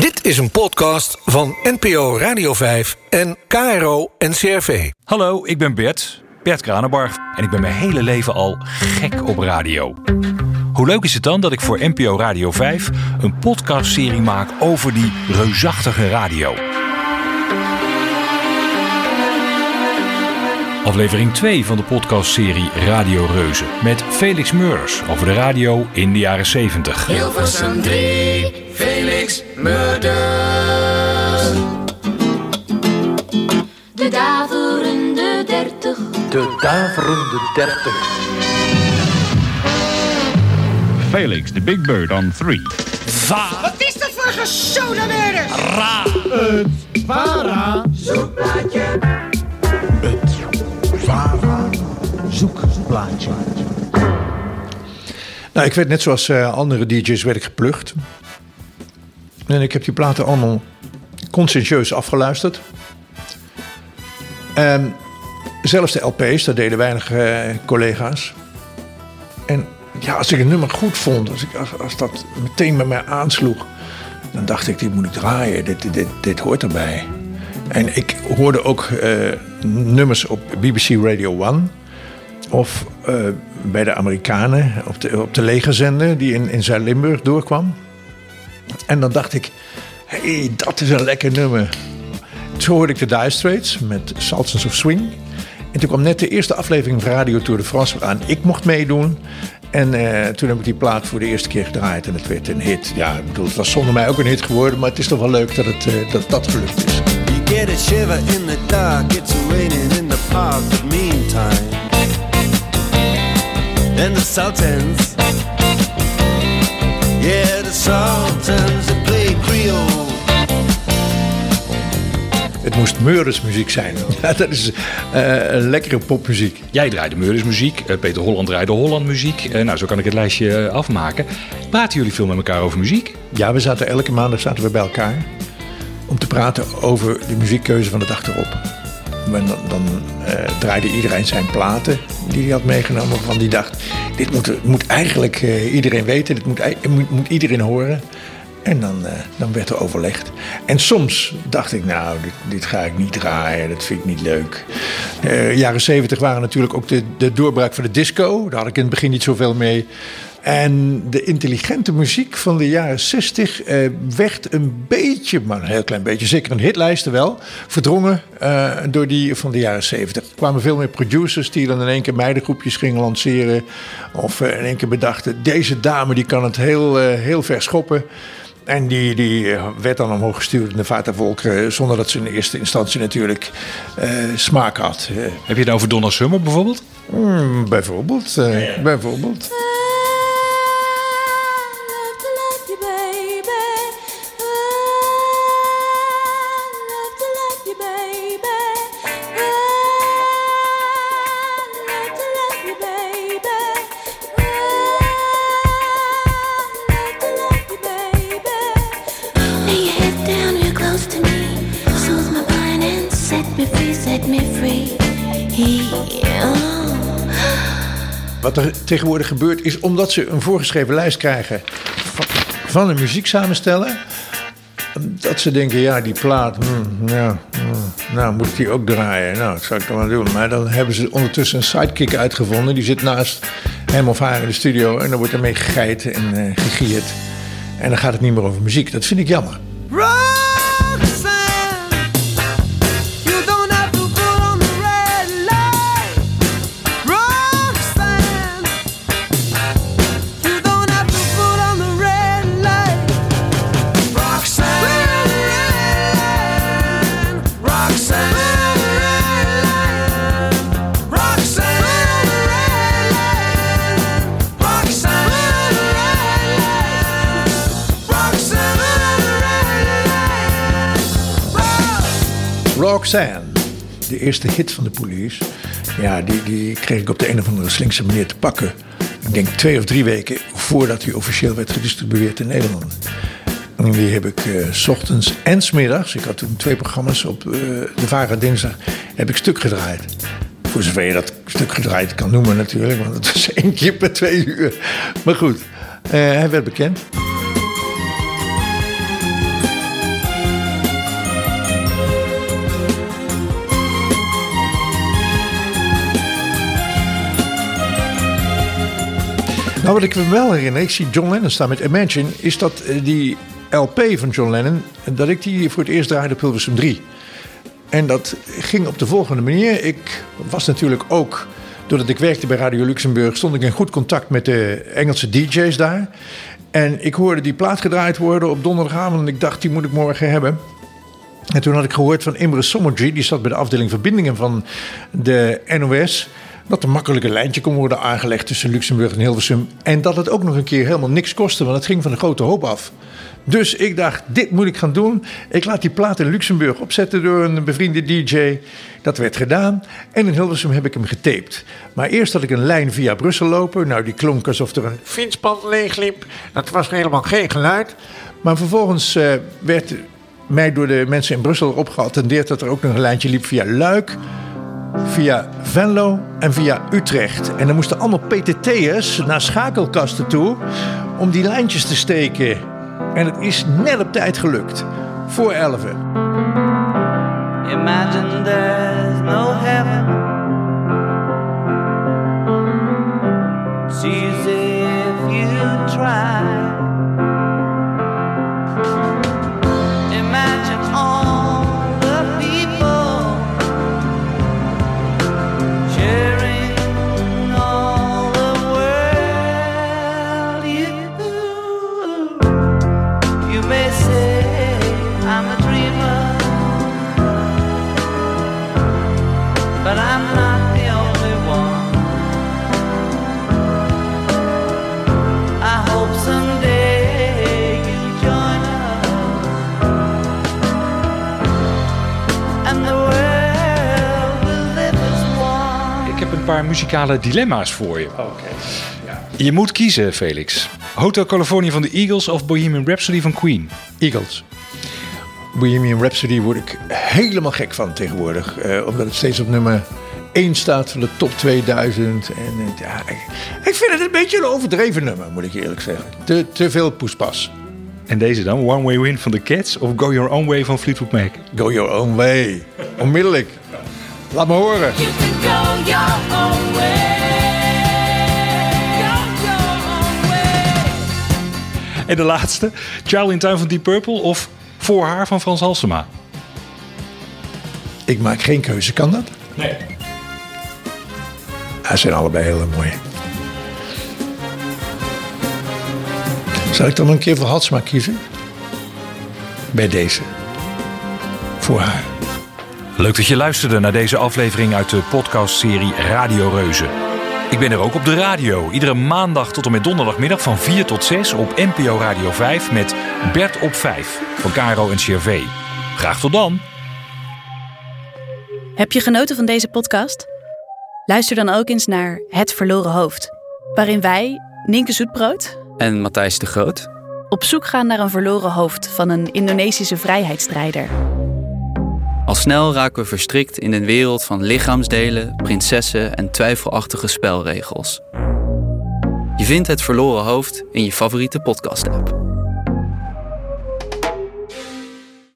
Dit is een podcast van NPO Radio 5 en KRO NCRV. Hallo, ik ben Bert, Bert Kranenbarg. En ik ben mijn hele leven al gek op radio. Hoe leuk is het dan dat ik voor NPO Radio 5 een podcastserie maak over die reusachtige radio? Aflevering 2 van de podcastserie Radio Reuzen met Felix Meurs over de radio in de jaren 70. Hilversum 3, Felix Murders. De daverende dertig. De daverende dertig. Felix, the big bird on three. Wat is dat voor gesodeneerde? Zoekplaatje. Nou, ik werd net zoals eh, andere DJ's werd ik geplucht. En ik heb die platen allemaal conscientieus afgeluisterd. En zelfs de LP's, dat deden weinig eh, collega's. En ja, als ik een nummer goed vond, als, ik, als, als dat meteen bij mij aansloeg, dan dacht ik, dit moet ik draaien, dit, dit, dit hoort erbij. En ik hoorde ook eh, nummers op BBC Radio 1 of eh, bij de Amerikanen op de, op de legerzender die in, in Zuid-Limburg doorkwam. En dan dacht ik, hé, hey, dat is een lekker nummer. Toen hoorde ik de Dire Straits met Sultans of Swing. En toen kwam net de eerste aflevering van Radio Tour de France aan. Ik mocht meedoen. En eh, toen heb ik die plaat voor de eerste keer gedraaid en het werd een hit. Ja, ik bedoel, het was zonder mij ook een hit geworden, maar het is toch wel leuk dat het, eh, dat, dat gelukt is. You get a shiver in the dark, it's raining in the park, but meantime. And the Sultans, yeah, the Sultans, they play Creole. Het moest Meurismuziek zijn. Ja, dat is eh, een lekkere popmuziek. Jij draaide Meurismuziek, eh, Peter Holland draaide Hollandmuziek. Eh, nou, zo kan ik het lijstje afmaken. Praten jullie veel met elkaar over muziek? Ja, we zaten elke maandag zaten we bij elkaar om te praten over de muziekkeuze van de dag erop. Dan, dan eh, draaide iedereen zijn platen die hij had meegenomen van die dacht, dit moet, moet eigenlijk eh, iedereen weten, dit moet, moet, iedereen horen. En dan, eh, dan werd er overlegd. En soms dacht ik, nou, dit, ga ik niet draaien, dat vind ik niet leuk. Jaren zeventig waren natuurlijk ook de, de doorbraak van de disco. Daar had ik in het begin niet zoveel mee. En de intelligente muziek van de jaren 60 eh, werd een beetje, maar een heel klein beetje, zeker een hitlijsten wel, verdrongen eh, door die van de jaren 70. Er kwamen veel meer producers die dan in één keer meidengroepjes gingen lanceren. Of eh, in één keer bedachten, deze dame die kan het heel, eh, heel ver schoppen. En die, die eh, werd dan omhoog gestuurd in de volkeren, zonder dat ze in eerste instantie natuurlijk eh, smaak had. Heb je het over Donna Summer bijvoorbeeld? mm, bijvoorbeeld, eh, bijvoorbeeld. Wat er tegenwoordig gebeurt is omdat ze een voorgeschreven lijst krijgen van, een muzieksamensteller. Dat ze denken, ja, die plaat, hmm, ja, hmm, nou moet ik die ook draaien. Nou, dat zou ik dan wel doen. Maar dan hebben ze ondertussen een sidekick uitgevonden. Die zit naast hem of haar in de studio en dan wordt ermee gegeit en eh, gegierd. En dan gaat het niet meer over muziek. Dat vind ik jammer. De eerste hit van de police. Ja, die, die kreeg ik op de een of andere slinkse manier te pakken. Ik denk twee of drie weken voordat hij officieel werd gedistribueerd in Nederland. En die heb ik eh, s ochtends en s middags, ik had toen twee programma's op eh, de Vara dinsdag, heb ik stuk gedraaid. Voor zover je dat stuk gedraaid kan noemen natuurlijk, want het was één keer per twee uur. Maar goed, eh, hij werd bekend. Nou, wat ik me wel herinner, ik zie John Lennon staan met Imagine, is dat eh, die LP van John Lennon, dat ik die voor het eerst draaide op Hilversum 3. En dat ging op de volgende manier. Ik was natuurlijk ook, doordat ik werkte bij Radio Luxemburg, stond ik in goed contact met de Engelse DJ's daar. En ik hoorde die plaat gedraaid worden op donderdagavond en ik dacht, die moet ik morgen hebben. En toen had ik gehoord van Imre Sommergy, die zat bij de afdeling verbindingen van de NOS, dat er makkelijk lijntje kon worden aangelegd tussen Luxemburg en Hilversum. En dat het ook nog een keer helemaal niks kostte, want het ging van de grote hoop af. Dus ik dacht, dit moet ik gaan doen. Ik laat die plaat in Luxemburg opzetten door een bevriende DJ. Dat werd gedaan. En in Hilversum heb ik hem getaped. Maar eerst had ik een lijn via Brussel lopen. Nou, die klonk alsof er een fietspad leegliep. Dat was helemaal geen geluid. Maar vervolgens eh, werd mij door de mensen in Brussel erop geattendeerd... dat er ook nog een lijntje liep via Luik via Venlo en via Utrecht. En dan moesten allemaal PTT'ers naar schakelkasten toe om die lijntjes te steken. En het is net op tijd gelukt. Voor 11. Imagine there's paar muzikale dilemma's voor je. Je moet kiezen, Felix. Hotel California van de Eagles of Bohemian Rhapsody van Queen? Eagles. Bohemian Rhapsody word ik helemaal gek van tegenwoordig. eh, omdat het steeds op nummer 1 staat van de top 2000. En eh, ja, ik, ik vind het een beetje een overdreven nummer, moet ik eerlijk zeggen. Te, te veel poespas. En deze dan? One Way Win van The Cats of Go Your Own Way van Fleetwood Mac? Go your own way. Onmiddellijk. Laat me horen. En de laatste, Child in Tuin van Deep Purple of Voor haar van Frans Halsema? Ik maak geen keuze, kan dat? Nee. Ze zijn allebei heel mooi. Zal ik dan een keer voor Hatsma kiezen? Bij deze. Voor haar. Leuk dat je luisterde naar deze aflevering uit de podcastserie Radio Reuzen. Ik ben er ook op de radio. Iedere maandag tot en met donderdagmiddag van 4 tot 6 op NPO Radio 5 met Bert op 5 van Caro en CRV. Graag tot dan. Heb je genoten van deze podcast? Luister dan ook eens naar Het Verloren Hoofd, waarin wij, Nienke Zoetbrood, En Matthijs de Groot. op zoek gaan naar een verloren hoofd van een Indonesische vrijheidsstrijder. Al snel raken we verstrikt in een wereld van lichaamsdelen, prinsessen en twijfelachtige spelregels. Je vindt het verloren hoofd in je favoriete podcast-app.